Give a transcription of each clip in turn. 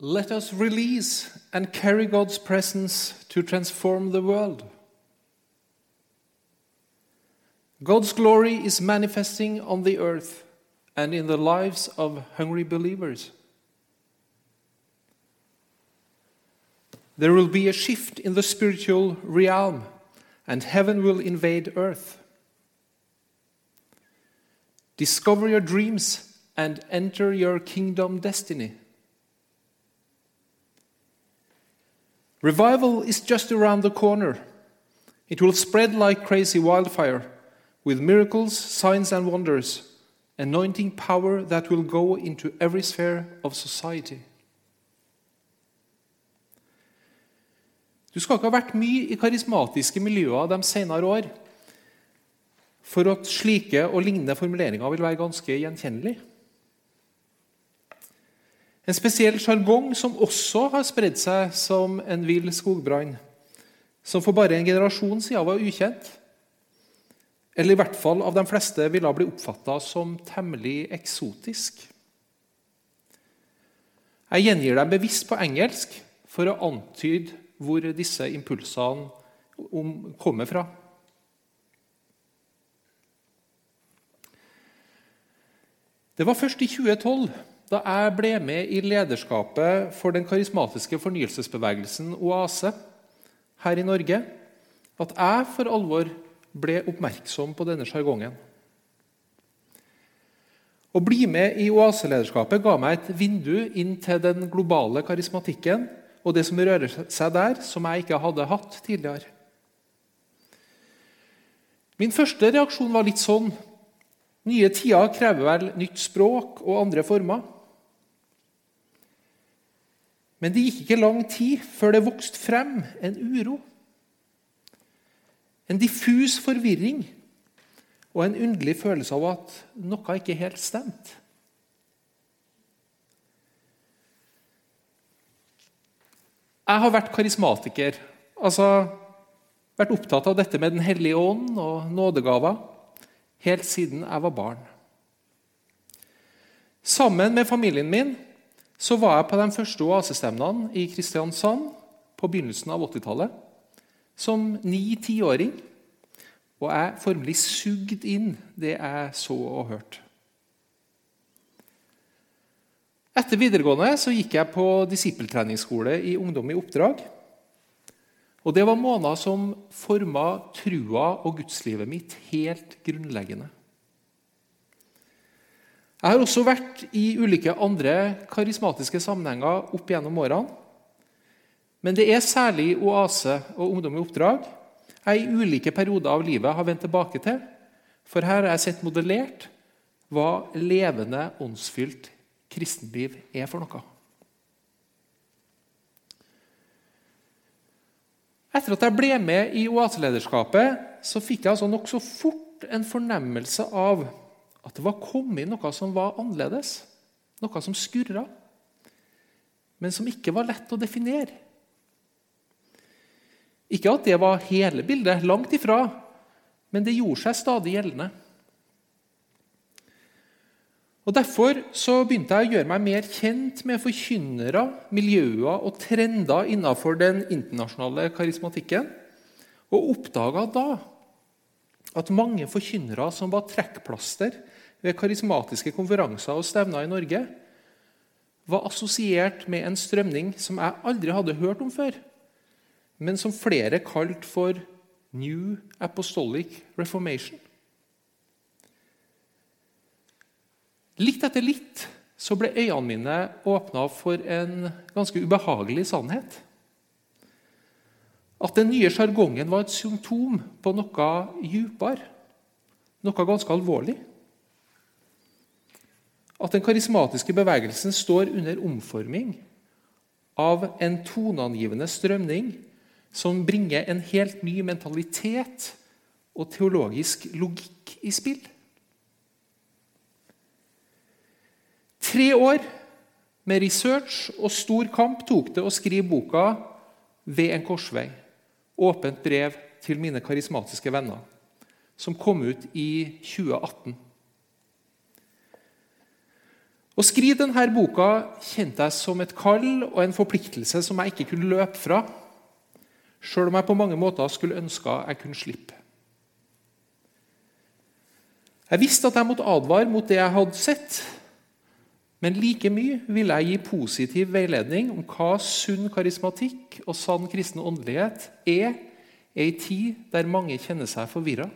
Let us release and carry God's presence to transform the world. God's glory is manifesting on the earth and in the lives of hungry believers. There will be a shift in the spiritual realm, and heaven will invade earth. Discover your dreams and enter your kingdom destiny. Revival is just around the corner. It will spread like crazy wildfire, with miracles, signs, and wonders, anointing power that will go into every sphere of society. Du skal ikke ha vært mye i karismatiske miljøer de senere år for at slike og lignende formuleringer vil være ganske gjenkjennelig. En spesiell sjargong som også har spredd seg som en vill skogbrann, som for bare en generasjon siden var ukjent, eller i hvert fall av de fleste ville bli oppfatta som temmelig eksotisk. Jeg gjengir dem bevisst på engelsk for å antyde hvor disse impulsene kommer fra. Det var først i 2012, da jeg ble med i lederskapet for den karismatiske fornyelsesbevegelsen Oase her i Norge, at jeg for alvor ble oppmerksom på denne sjargongen. Å bli med i Oase-lederskapet ga meg et vindu inn til den globale karismatikken og det som rører seg der, som jeg ikke hadde hatt tidligere. Min første reaksjon var litt sånn Nye tider krever vel nytt språk og andre former. Men det gikk ikke lang tid før det vokste frem en uro. En diffus forvirring og en underlig følelse av at noe ikke helt stemte. Jeg har vært karismatiker, altså vært opptatt av dette med Den hellige ånd og nådegaver helt siden jeg var barn. Sammen med familien min så var jeg på de første oasestemnene i Kristiansand på begynnelsen av 80-tallet. Som ni-tiåring. Og jeg formelig sugd inn det jeg så og hørte. Etter videregående så gikk jeg på disippeltreningsskole i Ungdom i oppdrag. Og Det var måneder som forma trua og gudslivet mitt helt grunnleggende. Jeg har også vært i ulike andre karismatiske sammenhenger opp gjennom årene. Men det er særlig Oase og Ungdom i oppdrag jeg i ulike perioder av livet har vendt tilbake til. For her har jeg sett modellert hva levende, åndsfylt kristenliv er for noe. Etter at jeg ble med i Oaselederskapet, så fikk jeg altså nokså fort en fornemmelse av at det var kommet noe som var annerledes. Noe som skurra, men som ikke var lett å definere. Ikke at det var hele bildet, langt ifra, men det gjorde seg stadig gjeldende. Og Derfor så begynte jeg å gjøre meg mer kjent med forkynnere, miljøer og trender innenfor den internasjonale karismatikken, og oppdaga da at mange forkynnere som var trekkplaster ved karismatiske konferanser og stevner i Norge, var assosiert med en strømning som jeg aldri hadde hørt om før, men som flere kalte for New Apostolic Reformation. Litt etter litt så ble øynene mine åpna for en ganske ubehagelig sannhet. At den nye sjargongen var et symptom på noe dypere, noe ganske alvorlig. At den karismatiske bevegelsen står under omforming av en toneangivende strømning som bringer en helt ny mentalitet og teologisk logikk i spill. Tre år med research og stor kamp tok det å skrive boka 'Ved en korsvei'. Åpent brev til mine karismatiske venner, som kom ut i 2018. Å skrive denne boka kjente jeg som et kall og en forpliktelse som jeg ikke kunne løpe fra, sjøl om jeg på mange måter skulle ønske jeg kunne slippe. Jeg visste at jeg måtte advare mot det jeg hadde sett, men like mye ville jeg gi positiv veiledning om hva sunn karismatikk og sann kristen åndelighet er i ei tid der mange kjenner seg forvirra.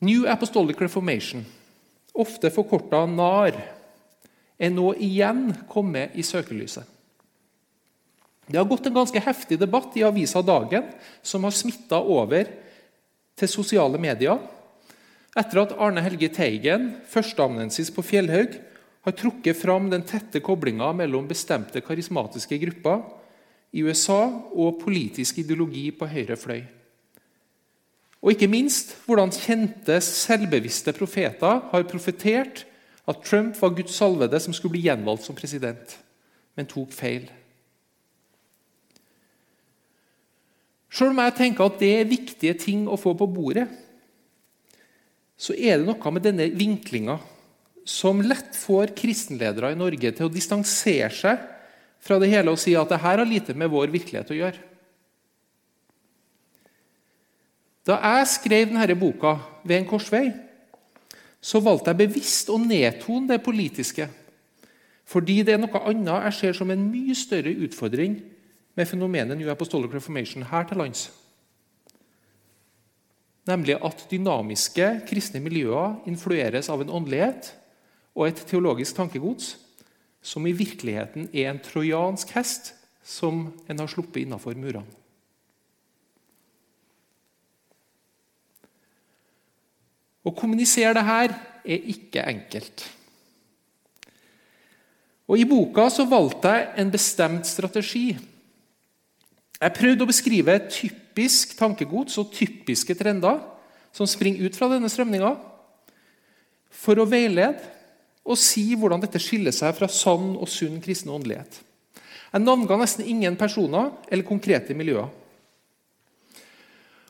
New Apostolic Reformation, ofte forkorta NAR, er nå igjen kommet i søkelyset. Det har gått en ganske heftig debatt i avisa Dagen som har smitta over til sosiale medier etter at Arne Helge Teigen, førsteamanuensis på Fjellhaug, har trukket fram den tette koblinga mellom bestemte karismatiske grupper i USA og politisk ideologi på høyre fløy. Og ikke minst hvordan kjente, selvbevisste profeter har profetert at Trump var Guds salvede som skulle bli gjenvalgt som president, men tok feil. Selv om jeg tenker at det er viktige ting å få på bordet, så er det noe med denne vinklinga som lett får kristenledere i Norge til å distansere seg fra det hele og si at det her har lite med vår virkelighet å gjøre. Da jeg skrev denne boka, 'Ved en korsvei', så valgte jeg bevisst å nedtone det politiske. Fordi det er noe annet jeg ser som en mye større utfordring med fenomenet New Apostolic Reformation her til lands. Nemlig at dynamiske kristne miljøer influeres av en åndelighet og et teologisk tankegods som i virkeligheten er en trojansk hest som en har sluppet innafor murene. Å kommunisere det her er ikke enkelt. Og I boka så valgte jeg en bestemt strategi. Jeg prøvde å beskrive typisk tankegods og typiske trender som springer ut fra denne strømninga, for å veilede og si hvordan dette skiller seg fra sann og sunn kristen åndelighet. Jeg navnga nesten ingen personer eller konkrete miljøer.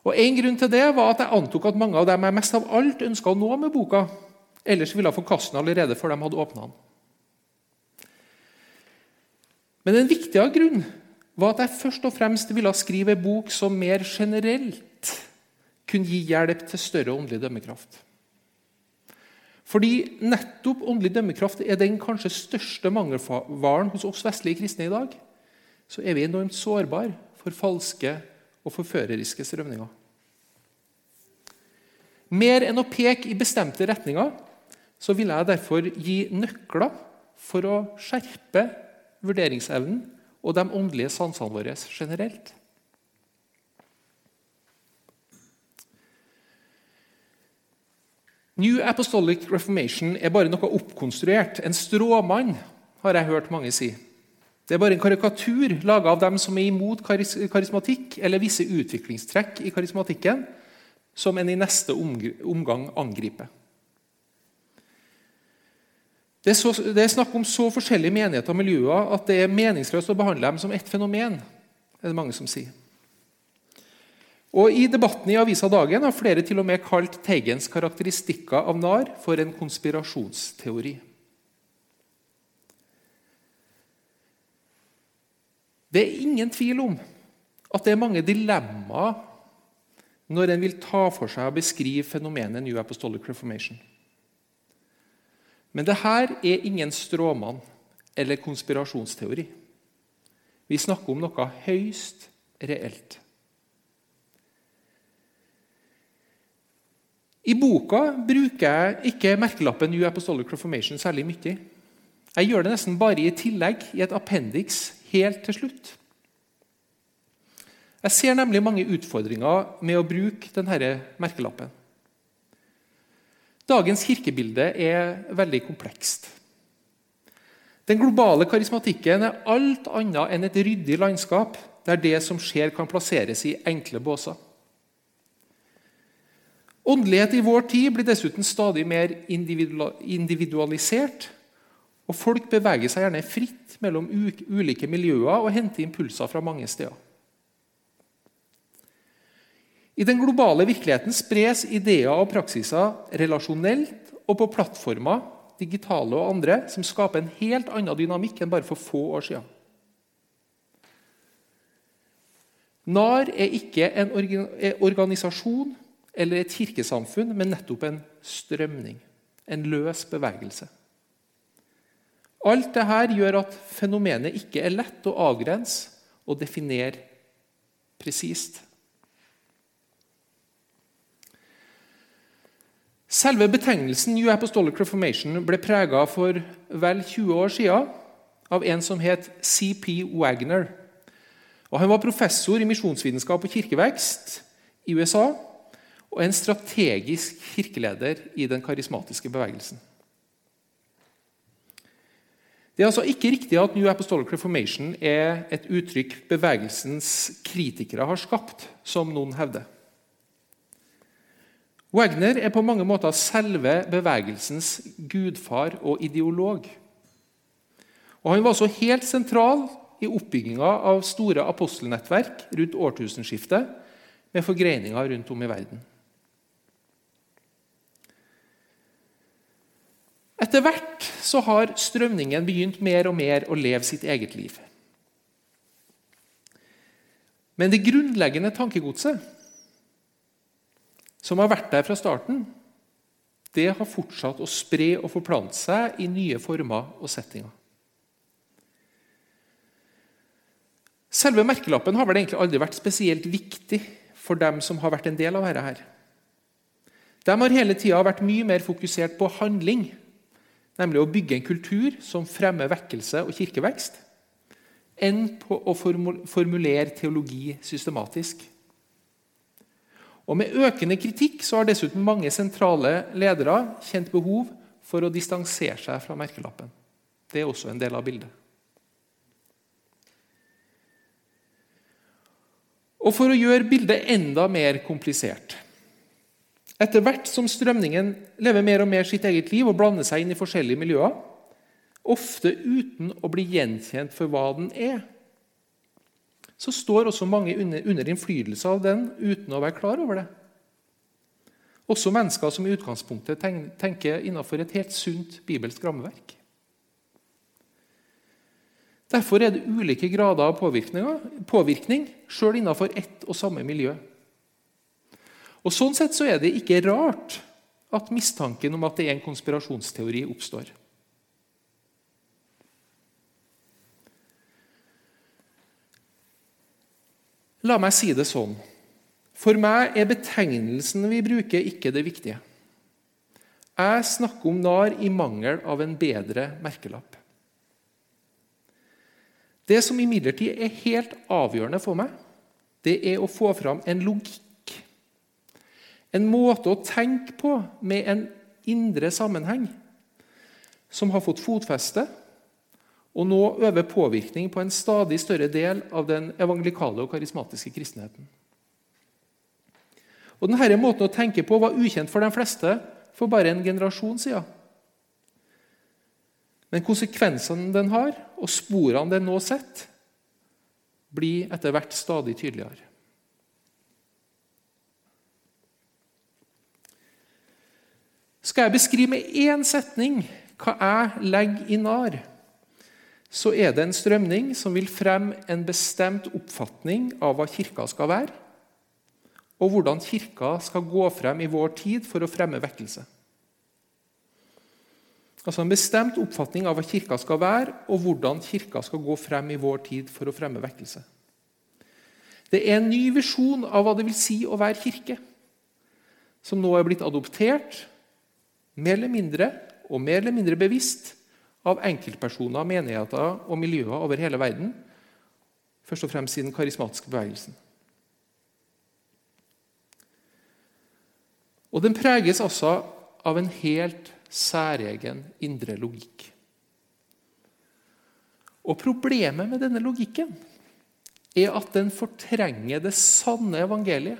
Og En grunn til det var at jeg antok at mange av dem jeg mest av alt ønska å nå med boka, ellers ville ha forkaste den allerede før de hadde åpna den. Men en viktigere grunn var at jeg først og fremst ville skrive en bok som mer generelt kunne gi hjelp til større åndelig dømmekraft. Fordi nettopp åndelig dømmekraft er den kanskje største mangelvaren hos oss vestlige kristne i dag. Så er vi enormt sårbare for falske og forføreriske strømninger. Mer enn å peke i bestemte retninger så vil jeg derfor gi nøkler for å skjerpe vurderingsevnen og de åndelige sansene våre generelt. New Apostolic Reformation er bare noe oppkonstruert, en stråmann, har jeg hørt mange si. Det er bare en karikatur laga av dem som er imot karismatikk eller visse utviklingstrekk i karismatikken, som en i neste omgang angriper. Det er, så, det er, snakk om så forskjellige menigheter og miljøer at det er meningsløst å behandle dem som ett fenomen. er det mange som sier. Og I debatten i Avisa Dagen har flere til og med kalt Teigens karakteristikker av NAR for en konspirasjonsteori. Det er ingen tvil om at det er mange dilemmaer når en vil ta for seg og beskrive fenomenet New Apostolic Reformation. Men dette er ingen stråmann eller konspirasjonsteori. Vi snakker om noe høyst reelt. I boka bruker jeg ikke merkelappen New Apostolic Reformation særlig mye. Jeg gjør det nesten bare i tillegg, i et appendix helt til slutt. Jeg ser nemlig mange utfordringer med å bruke denne merkelappen. Dagens kirkebilde er veldig komplekst. Den globale karismatikken er alt annet enn et ryddig landskap der det som skjer, kan plasseres i enkle båser. Åndelighet i vår tid blir dessuten stadig mer individualisert og Folk beveger seg gjerne fritt mellom ulike miljøer og henter impulser fra mange steder. I den globale virkeligheten spres ideer og praksiser relasjonelt og på plattformer, digitale og andre, som skaper en helt annen dynamikk enn bare for få år siden. NAR er ikke en organisasjon eller et kirkesamfunn, men nettopp en strømning. En løs bevegelse. Alt dette gjør at fenomenet ikke er lett å avgrense og definere presist. Selve betegnelsen New Apostolic Reformation ble prega for vel 20 år siden av en som het CP Wagner. Og han var professor i misjonsvitenskap og kirkevekst i USA og en strategisk kirkeleder i den karismatiske bevegelsen. Det er altså ikke riktig at New Apostolic Reformation er et uttrykk bevegelsens kritikere har skapt, som noen hevder. Wagner er på mange måter selve bevegelsens gudfar og ideolog. Og Han var også helt sentral i oppbygginga av store apostelnettverk rundt årtusenskiftet, med forgreininger rundt om i verden. Etter hvert så har strømningen begynt mer og mer å leve sitt eget liv. Men det grunnleggende tankegodset som har vært der fra starten, det har fortsatt å spre og forplante seg i nye former og settinger. Selve merkelappen har vel egentlig aldri vært spesielt viktig for dem som har vært en del av dette. De har hele tida vært mye mer fokusert på handling, nemlig å bygge en kultur som fremmer vekkelse og kirkevekst, enn på å formulere teologi systematisk. Og Med økende kritikk så har dessuten mange sentrale ledere kjent behov for å distansere seg fra merkelappen. Det er også en del av bildet. Og For å gjøre bildet enda mer komplisert Etter hvert som strømningen lever mer og mer sitt eget liv og blander seg inn i forskjellige miljøer, ofte uten å bli gjenkjent for hva den er, så står også mange under, innflytelse av den uten å være klar over det. Også mennesker som i utgangspunktet tenker innenfor et helt sunt bibelsk rammeverk. Derfor er det ulike grader av påvirkning sjøl innenfor ett og samme miljø. Og Sånn sett så er det ikke rart at mistanken om at det er en konspirasjonsteori, oppstår. La meg si det sånn. For meg er betegnelsen vi bruker, ikke det viktige. Jeg snakker om NAR i mangel av en bedre merkelapp. Det som imidlertid er helt avgjørende for meg, det er å få fram en logikk. En måte å tenke på med en indre sammenheng som har fått fotfeste, og nå øver påvirkning på en stadig større del av den evangelikale og karismatiske kristenheten. Og Denne måten å tenke på var ukjent for de fleste for bare en generasjon siden. Men konsekvensene den har, og sporene den nå setter, blir etter hvert stadig tydeligere. Skal jeg beskrive med én setning hva jeg legger i nar, så er det en strømning som vil fremme en bestemt oppfatning av hva Kirka skal være, og hvordan Kirka skal gå frem i vår tid for å fremme vekkelse. Altså En bestemt oppfatning av hva Kirka skal være, og hvordan Kirka skal gå frem i vår tid for å fremme vekkelse. Det er en ny visjon av hva det vil si å være kirke, som nå er blitt adoptert, mer eller mindre og mer eller mindre bevisst, av enkeltpersoner, menigheter og miljøer over hele verden. Først og fremst i den karismatiske bevegelsen. Og Den preges altså av en helt særegen indre logikk. Og Problemet med denne logikken er at den fortrenger det sanne evangeliet.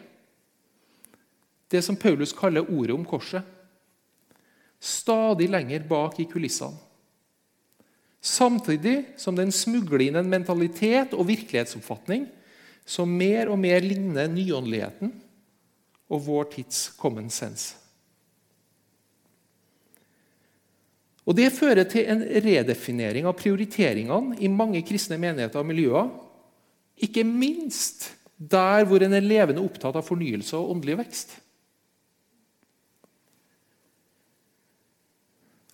Det som Paulus kaller ordet om korset. Stadig lenger bak i kulissene. Samtidig som den smugler inn en mentalitet og virkelighetsoppfatning som mer og mer ligner nyåndeligheten og vår tids common sense. Og Det fører til en redefinering av prioriteringene i mange kristne menigheter og miljøer. Ikke minst der hvor en er levende opptatt av fornyelse og åndelig vekst.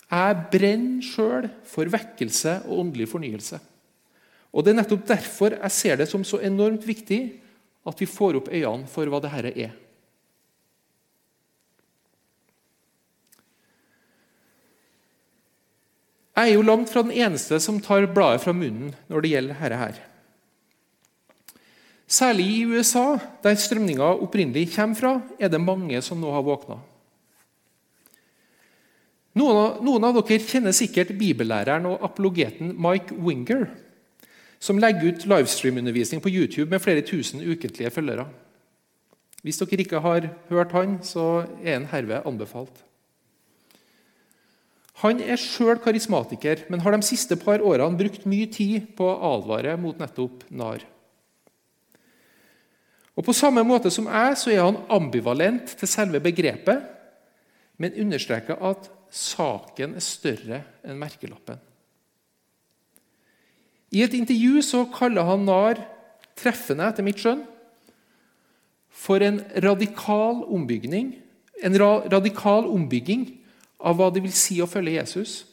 Jeg brenner sjøl for vekkelse og åndelig fornyelse. Og Det er nettopp derfor jeg ser det som så enormt viktig at vi får opp øynene for hva dette er. Jeg er jo langt fra den eneste som tar bladet fra munnen når det gjelder dette. her. Særlig i USA, der strømninga opprinnelig kommer fra, er det mange som nå har våkna. Noen, noen av dere kjenner sikkert bibellæreren og apologeten Mike Winger, som legger ut livestream-undervisning på YouTube med flere tusen ukentlige følgere. Hvis dere ikke har hørt han, så er han herved anbefalt. Han er sjøl karismatiker, men har de siste par årene brukt mye tid på å advare mot nettopp NAR. Og På samme måte som jeg så er han ambivalent til selve begrepet, men understreker at saken er større enn merkelappen. I et intervju så kaller han NAR treffende, etter mitt skjønn, for en radikal ombygging, en radikal ombygging av hva det vil si å følge Jesus,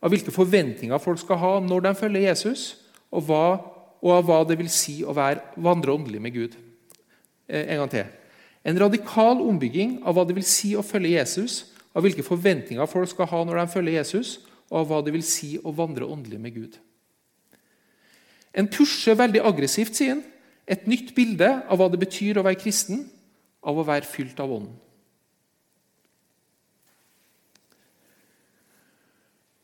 av hvilke forventninger folk skal ha når de følger Jesus, og, hva, og av hva det vil si å være, vandre åndelig med Gud. Eh, en gang til. En radikal ombygging av hva det vil si å følge Jesus, av hvilke forventninger folk skal ha når de følger Jesus, og av hva det vil si å vandre åndelig med Gud. En pusher veldig aggressivt, sier han, et nytt bilde av hva det betyr å være kristen, av å være fylt av Ånden.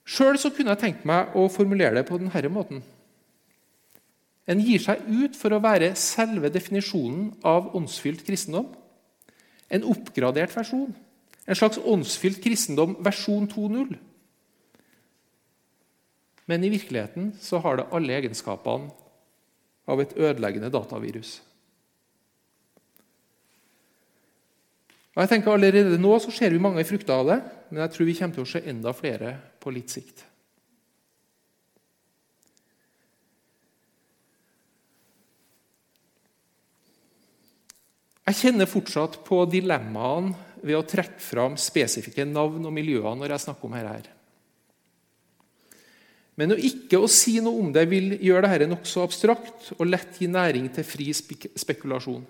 Sjøl kunne jeg tenkt meg å formulere det på denne måten. En gir seg ut for å være selve definisjonen av åndsfylt kristendom. En oppgradert versjon. En slags åndsfylt kristendom versjon 2.0. Men i virkeligheten så har det alle egenskapene av et ødeleggende datavirus. Og jeg tenker Allerede nå så ser vi mange frukter av det, men jeg tror vi kommer til å se enda flere på litt sikt. Jeg kjenner fortsatt på dilemmaene ved å trekke fram spesifikke navn og miljøer når jeg snakker om dette. Men å ikke å si noe om det vil gjøre dette nokså abstrakt og lett gi næring til fri spekulasjon.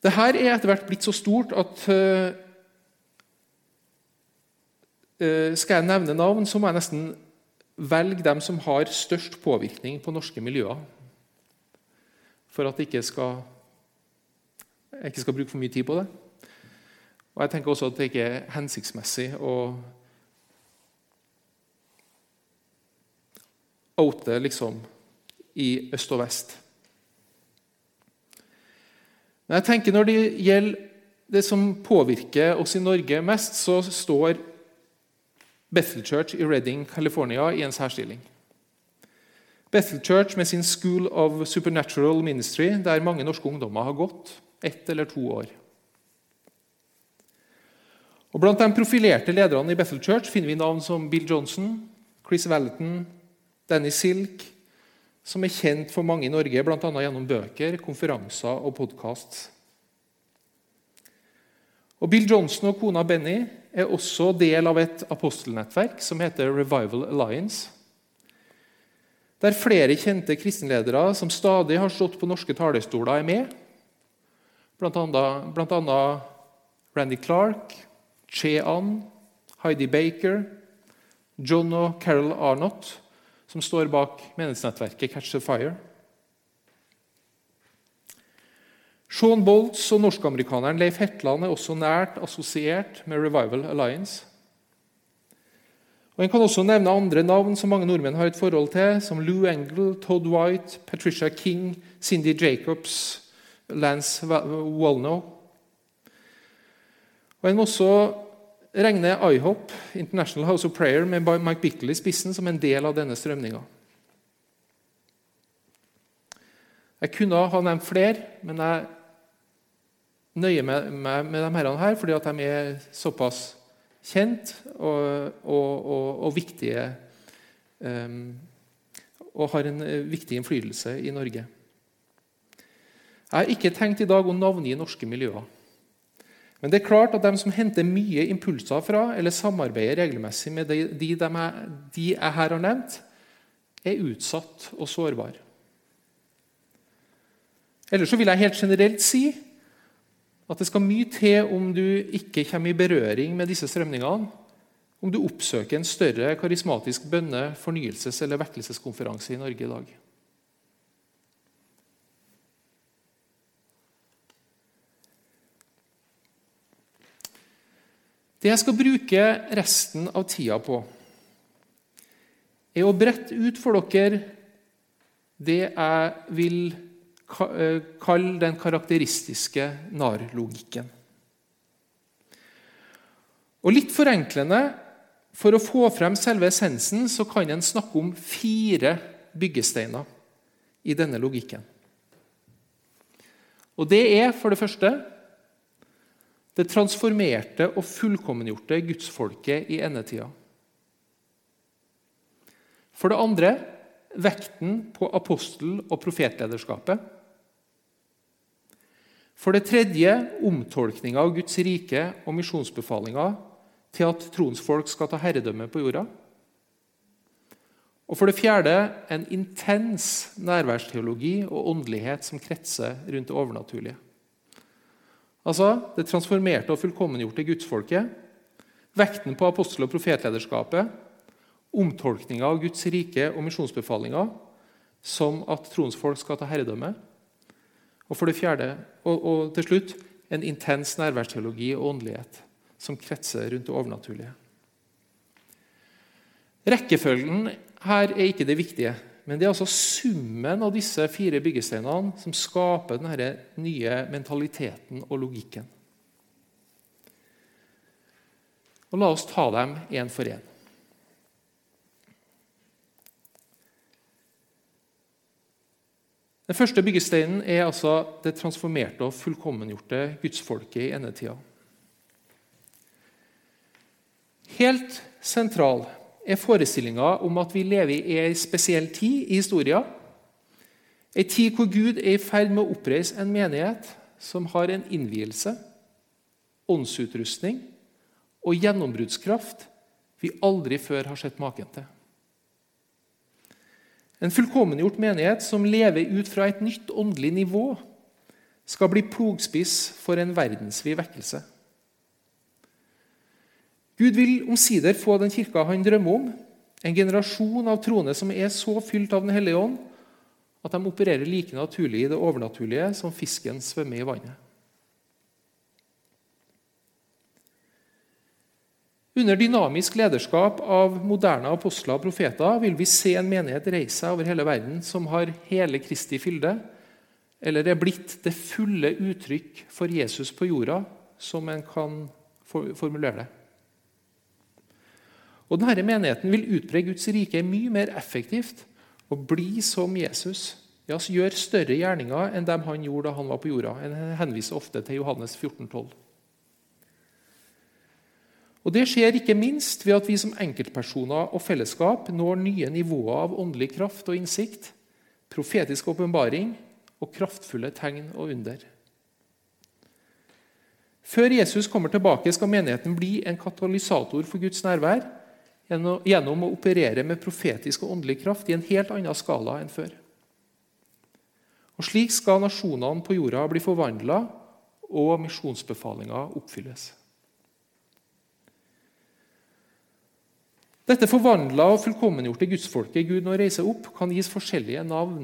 Dette er etter hvert blitt så stort at uh, skal jeg nevne navn, så må jeg nesten velge dem som har størst påvirkning på norske miljøer. For at det ikke skal, jeg ikke skal bruke for mye tid på det. Og jeg tenker også at det ikke er hensiktsmessig å oute liksom i øst og vest. Men jeg tenker Når det gjelder det som påvirker oss i Norge mest, så står Bethel Church i Redding, California i en særstilling. Bethel Church med sin School of Supernatural Ministry, der mange norske ungdommer har gått ett eller to år. Og Blant de profilerte lederne i Bethel Church finner vi navn som Bill Johnson, Chris Valenton, Danny Silk, som er kjent for mange i Norge, bl.a. gjennom bøker, konferanser og podkast. Bill Johnson og kona Benny er også del av et apostelnettverk som heter Revival Alliance. Der flere kjente kristenledere som stadig har stått på norske talerstoler, er med. Annet Randy Clark, Che An, Heidi Baker, John og Carol Arnott som står bak menighetsnettverket Catch the Fire. Sean Bolts og norskamerikaneren Leif Hetland er også nært assosiert med Revival Alliance. Og En kan også nevne andre navn som mange nordmenn har et forhold til, som Lou Engle, Todd White, Patricia King, Cindy Jacobs, Lance Walnow. Og En må også regne IHOP, International House of Prayer, med Mike Bickle i spissen som en del av denne strømninga. Jeg kunne ha nevnt flere, men jeg nøyer meg med, med de her fordi de er såpass kjent og, og, og, og viktige um, og har en eh, viktig innflytelse i Norge. Jeg har ikke tenkt i dag å navngi norske miljøer. Men det er klart at de som henter mye impulser fra eller samarbeider regelmessig med de, de, de, de jeg her har nevnt, er utsatt og sårbare. Ellers vil jeg helt generelt si at det skal mye til om du ikke kommer i berøring med disse strømningene, om du oppsøker en større karismatisk bønne-, fornyelses- eller vekkelseskonferanse i Norge i dag. Det jeg skal bruke resten av tida på, er å brette ut for dere det jeg vil eh, kalle den karakteristiske narlogikken. Og Litt forenklende, for å få frem selve essensen, så kan en snakke om fire byggesteiner i denne logikken. Og Det er for det første det transformerte og fullkommengjorte gudsfolket i endetida. For det andre vekten på apostel- og profetlederskapet. For det tredje omtolkninga av Guds rike og misjonsbefalinga til at troens folk skal ta herredømme på jorda. Og for det fjerde en intens nærværsteologi og åndelighet som kretser rundt det overnaturlige. Altså det transformerte og fullkommengjorte gudsfolket, vekten på apostel- og profetlederskapet, omtolkninga av Guds rike og misjonsbefalinga, som at troens folk skal ta herredømme, og for det fjerde, og, og til slutt en intens nærværsteologi og åndelighet som kretser rundt det overnaturlige. Rekkefølgen her er ikke det viktige. Men det er altså summen av disse fire byggesteinene som skaper denne nye mentaliteten og logikken. Og La oss ta dem én for én. Den første byggesteinen er altså det transformerte og fullkommengjorte gudsfolket i endetida. Helt sentral er forestillinga om at vi lever i ei spesiell tid i historien. Ei tid hvor Gud er i ferd med å oppreise en menighet som har en innvielse, åndsutrustning og gjennombruddskraft vi aldri før har sett maken til. En fullkommengjort menighet som lever ut fra et nytt åndelig nivå, skal bli plogspiss for en verdensvid vekkelse. Gud vil omsider få den kirka han drømmer om, en generasjon av troende som er så fylt av Den hellige ånd at de opererer like naturlig i det overnaturlige som fisken svømmer i vannet. Under dynamisk lederskap av moderne apostler og profeter vil vi se en menighet reise seg over hele verden som har hele Kristi fylde, eller er blitt det fulle uttrykk for Jesus på jorda, som en kan formulere det. Og denne menigheten vil utbre Guds rike mye mer effektivt og bli som Jesus. Ja, Gjør større gjerninger enn dem han gjorde da han var på jorda. En henviser ofte til Johannes 14, 12. Og Det skjer ikke minst ved at vi som enkeltpersoner og fellesskap når nye nivåer av åndelig kraft og innsikt, profetisk åpenbaring og kraftfulle tegn og under. Før Jesus kommer tilbake, skal menigheten bli en katalysator for Guds nærvær gjennom å operere med profetisk og åndelig kraft i en helt annen skala enn før. Og Slik skal nasjonene på jorda bli forvandla og misjonsbefalinga oppfylles. Dette forvandla og fullkommengjorte gudsfolket Gud nå reiser opp, kan gis forskjellige navn.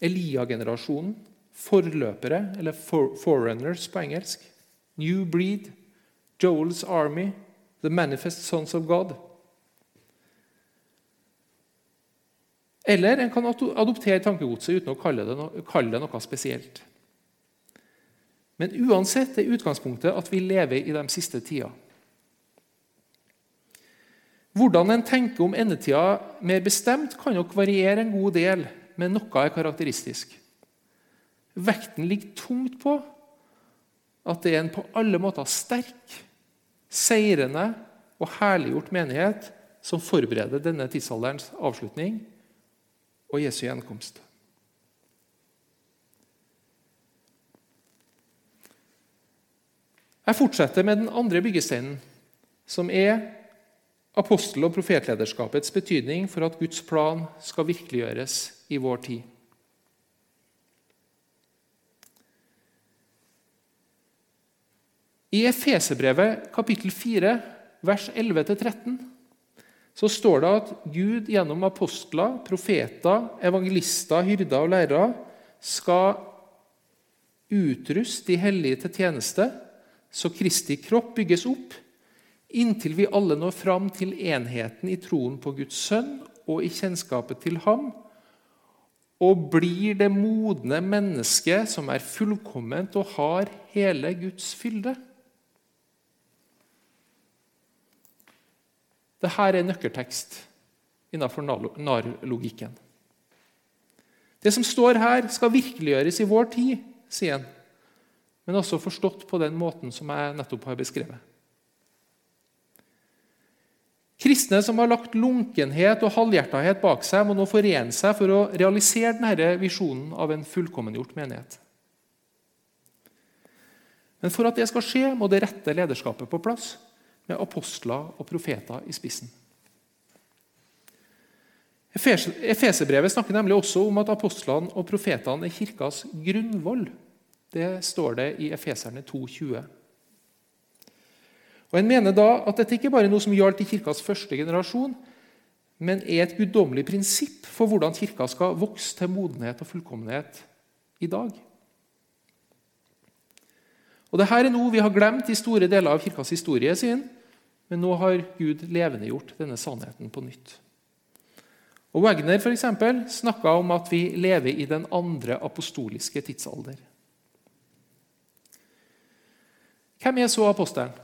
Elia-generasjonen, forløpere, eller forerunners på engelsk, New Breed, Joel's Army, The Manifest Sons of God. Eller en kan adoptere tankegodset uten å kalle det, noe, kalle det noe spesielt. Men uansett er utgangspunktet at vi lever i de siste tida. Hvordan en tenker om endetida mer bestemt, kan nok variere en god del men noe er karakteristisk. Vekten ligger tungt på at det er en på alle måter sterk, seirende og herliggjort menighet som forbereder denne tidsalderens avslutning og Jesu gjenkomst. Jeg fortsetter med den andre byggesteinen, som er apostel- og profetlederskapets betydning for at Guds plan skal virkeliggjøres i vår tid. I Efeserbrevet kapittel 4, vers 11-13, så står det at Gud gjennom apostler, profeter, evangelister, hyrder og lærere skal utruste de hellige til tjeneste, så Kristi kropp bygges opp inntil vi alle når fram til enheten i troen på Guds sønn og i kjennskapet til ham, og blir det modne mennesket som er fullkomment og har hele Guds fylde. Dette er nøkkeltekst innenfor narlogikken. Det som står her, skal virkeliggjøres i vår tid, sier han, men også forstått på den måten som jeg nettopp har beskrevet. Kristne som har lagt lunkenhet og halvhjertethet bak seg, må nå forene seg for å realisere denne visjonen av en fullkommengjort menighet. Men for at det skal skje, må det rette lederskapet på plass, med apostler og profeter i spissen. Efeserbrevet snakker nemlig også om at apostlene og profetene er kirkas grunnvoll. Det står det i Efeserne 2,20. Og En mener da at dette ikke bare er noe som gjaldt i kirkas første generasjon, men er et guddommelig prinsipp for hvordan kirka skal vokse til modenhet og fullkommenhet i dag. Og Dette er noe vi har glemt i store deler av kirkas historie, sin, men nå har Gud levendegjort denne sannheten på nytt. Og Wagner for eksempel, snakka om at vi lever i den andre apostoliske tidsalder. Hvem er så apostelen?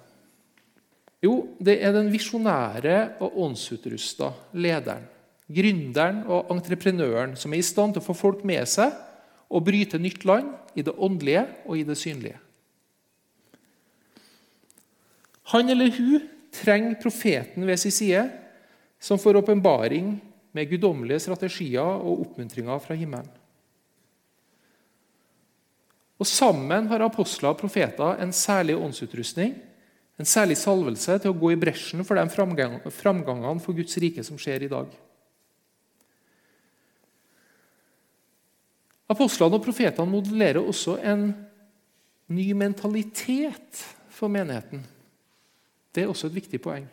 Jo, det er den visjonære og åndsutrusta lederen. Gründeren og entreprenøren som er i stand til å få folk med seg og bryte nytt land i det åndelige og i det synlige. Han eller hun trenger profeten ved sin side, som får åpenbaring med guddommelige strategier og oppmuntringer fra himmelen. Og Sammen har apostler og profeter en særlig åndsutrustning en særlig salvelse til å gå i bresjen for de framgangene for Guds rike som skjer i dag. Apostlene og profetene modellerer også en ny mentalitet for menigheten. Det er også et viktig poeng.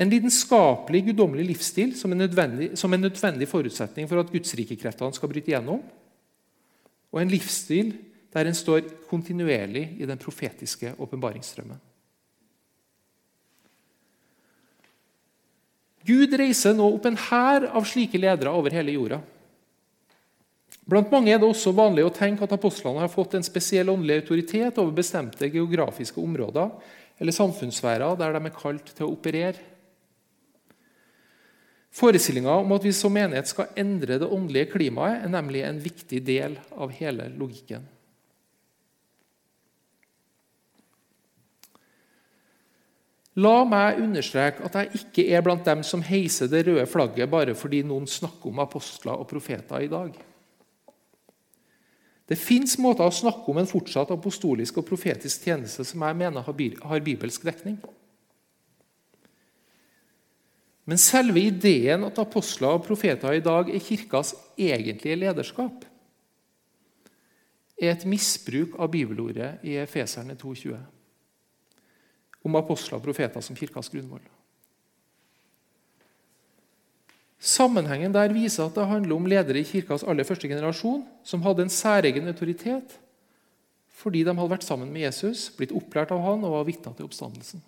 En lidenskapelig, guddommelig livsstil som en, som en nødvendig forutsetning for at gudsrikekreftene skal bryte igjennom. Og en livsstil der en står kontinuerlig i den profetiske åpenbaringsstrømmen. Gud reiser nå opp en hær av slike ledere over hele jorda. Blant mange er det også vanlig å tenke at apostlene har fått en spesiell åndelig autoritet over bestemte geografiske områder eller samfunnssfærer der de er kalt til å operere. Forestillinga om at vi som menighet skal endre det åndelige klimaet, er nemlig en viktig del av hele logikken. La meg understreke at jeg ikke er blant dem som heiser det røde flagget bare fordi noen snakker om apostler og profeter i dag. Det fins måter å snakke om en fortsatt apostolisk og profetisk tjeneste som jeg mener har bibelsk dekning. Men selve ideen at apostler og profeter i dag er Kirkas egentlige lederskap, er et misbruk av bibelordet i Efeserne 2,20 om apostler og profeter som kirkas grunnvoll. Sammenhengen der viser at det handler om ledere i kirkas aller første generasjon som hadde en særegen autoritet fordi de hadde vært sammen med Jesus, blitt opplært av han og var vitner til oppstandelsen.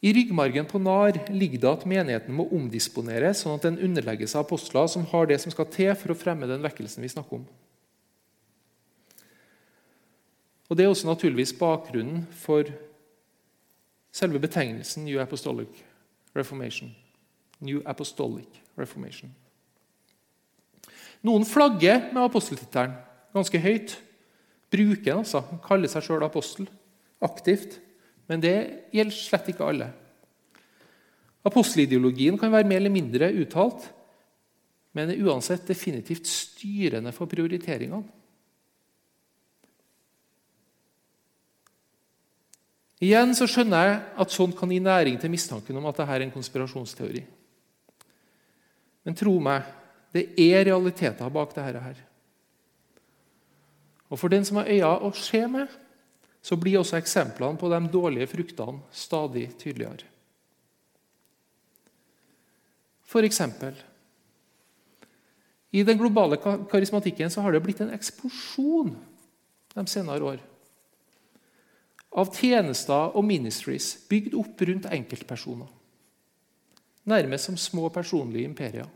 I ryggmargen på NAR ligger det at menigheten må omdisponeres, sånn at den underlegges av apostler som har det som skal til for å fremme den vekkelsen vi snakker om. Og Det er også naturligvis bakgrunnen for selve betegnelsen New Apostolic Reformation. New Apostolic Reformation. Noen flagger med aposteltittelen ganske høyt. Bruker den, altså. Kaller seg sjøl apostel aktivt. Men det gjelder slett ikke alle. Apostelideologien kan være mer eller mindre uttalt, men er uansett definitivt styrende for prioriteringene. Igjen så skjønner jeg at sånt kan gi næring til mistanken om at dette er en konspirasjonsteori. Men tro meg, det er realiteter bak dette her. Og For den som har øyne å se med, så blir også eksemplene på de dårlige fruktene stadig tydeligere. For eksempel, I den globale karismatikken så har det blitt en eksplosjon de senere år av tjenester og ministries bygd opp rundt enkeltpersoner. Nærmest som små personlige imperier.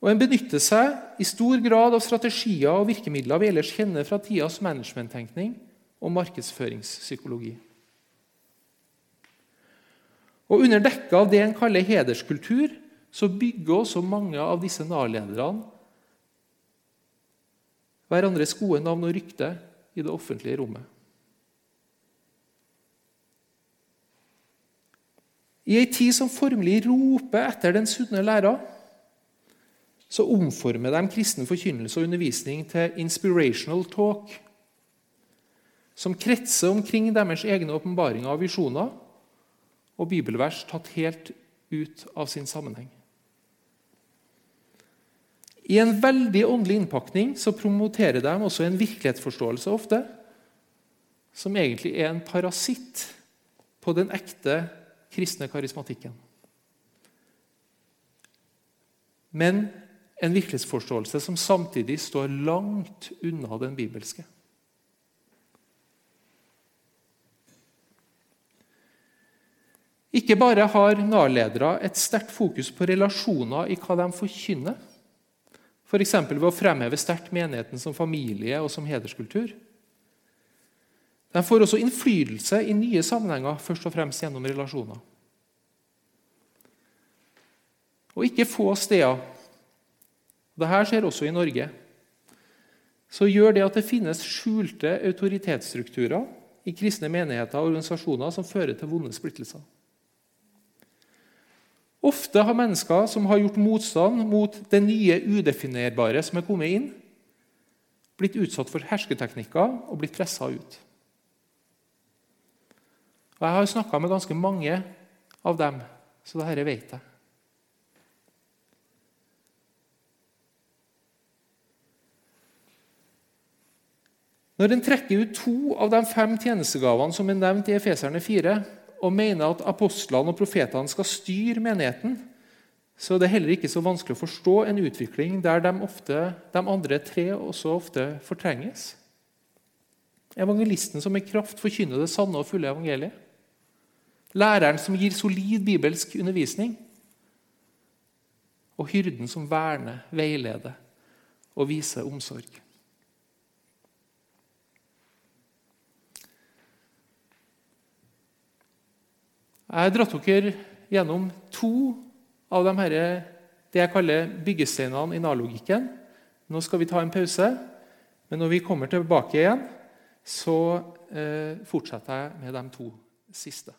Og En benytter seg i stor grad av strategier og virkemidler vi ellers kjenner fra tidas managementtenkning og markedsføringspsykologi. Og Under dekke av det en kaller hederskultur, så bygger også mange av disse Nav-lederne hverandres gode navn og rykte i det offentlige rommet. I ei tid som formelig roper etter den sunne læra, så omformer de kristen forkynnelse og undervisning til inspirational talk, som kretser omkring deres egne åpenbaringer og visjoner og bibelvers tatt helt ut av sin sammenheng. I en veldig åndelig innpakning så promoterer de også en virkelighetsforståelse ofte, som egentlig er en parasitt på den ekte kristne karismatikken. Men en virkelighetsforståelse som samtidig står langt unna den bibelske. Ikke bare har NAR-ledere et sterkt fokus på relasjoner i hva de forkynner, F.eks. ved å fremheve sterkt menigheten som familie og som hederskultur. De får også innflytelse i nye sammenhenger, først og fremst gjennom relasjoner. Og ikke få steder dette skjer også i Norge. Så gjør det at det finnes skjulte autoritetsstrukturer i kristne menigheter og organisasjoner som fører til vonde splittelser. Ofte har mennesker som har gjort motstand mot det nye udefinerbare som er kommet inn, blitt utsatt for hersketeknikker og blitt pressa ut. Og Jeg har snakka med ganske mange av dem, så dette vet jeg. Når en trekker ut to av de fem tjenestegavene som er nevnt i Efeserne 4, og mener at apostlene og profetene skal styre menigheten, så er det heller ikke så vanskelig å forstå en utvikling der de, ofte, de andre tre også ofte fortrenges. Evangelisten som i kraft forkynner det sanne og fulle evangeliet. Læreren som gir solid bibelsk undervisning. Og hyrden som verner, veileder og viser omsorg. Jeg har dratt dere gjennom to av de her, det jeg kaller byggesteinene i nalogikken. Nå skal vi ta en pause, men når vi kommer tilbake igjen, så eh, fortsetter jeg med de to siste.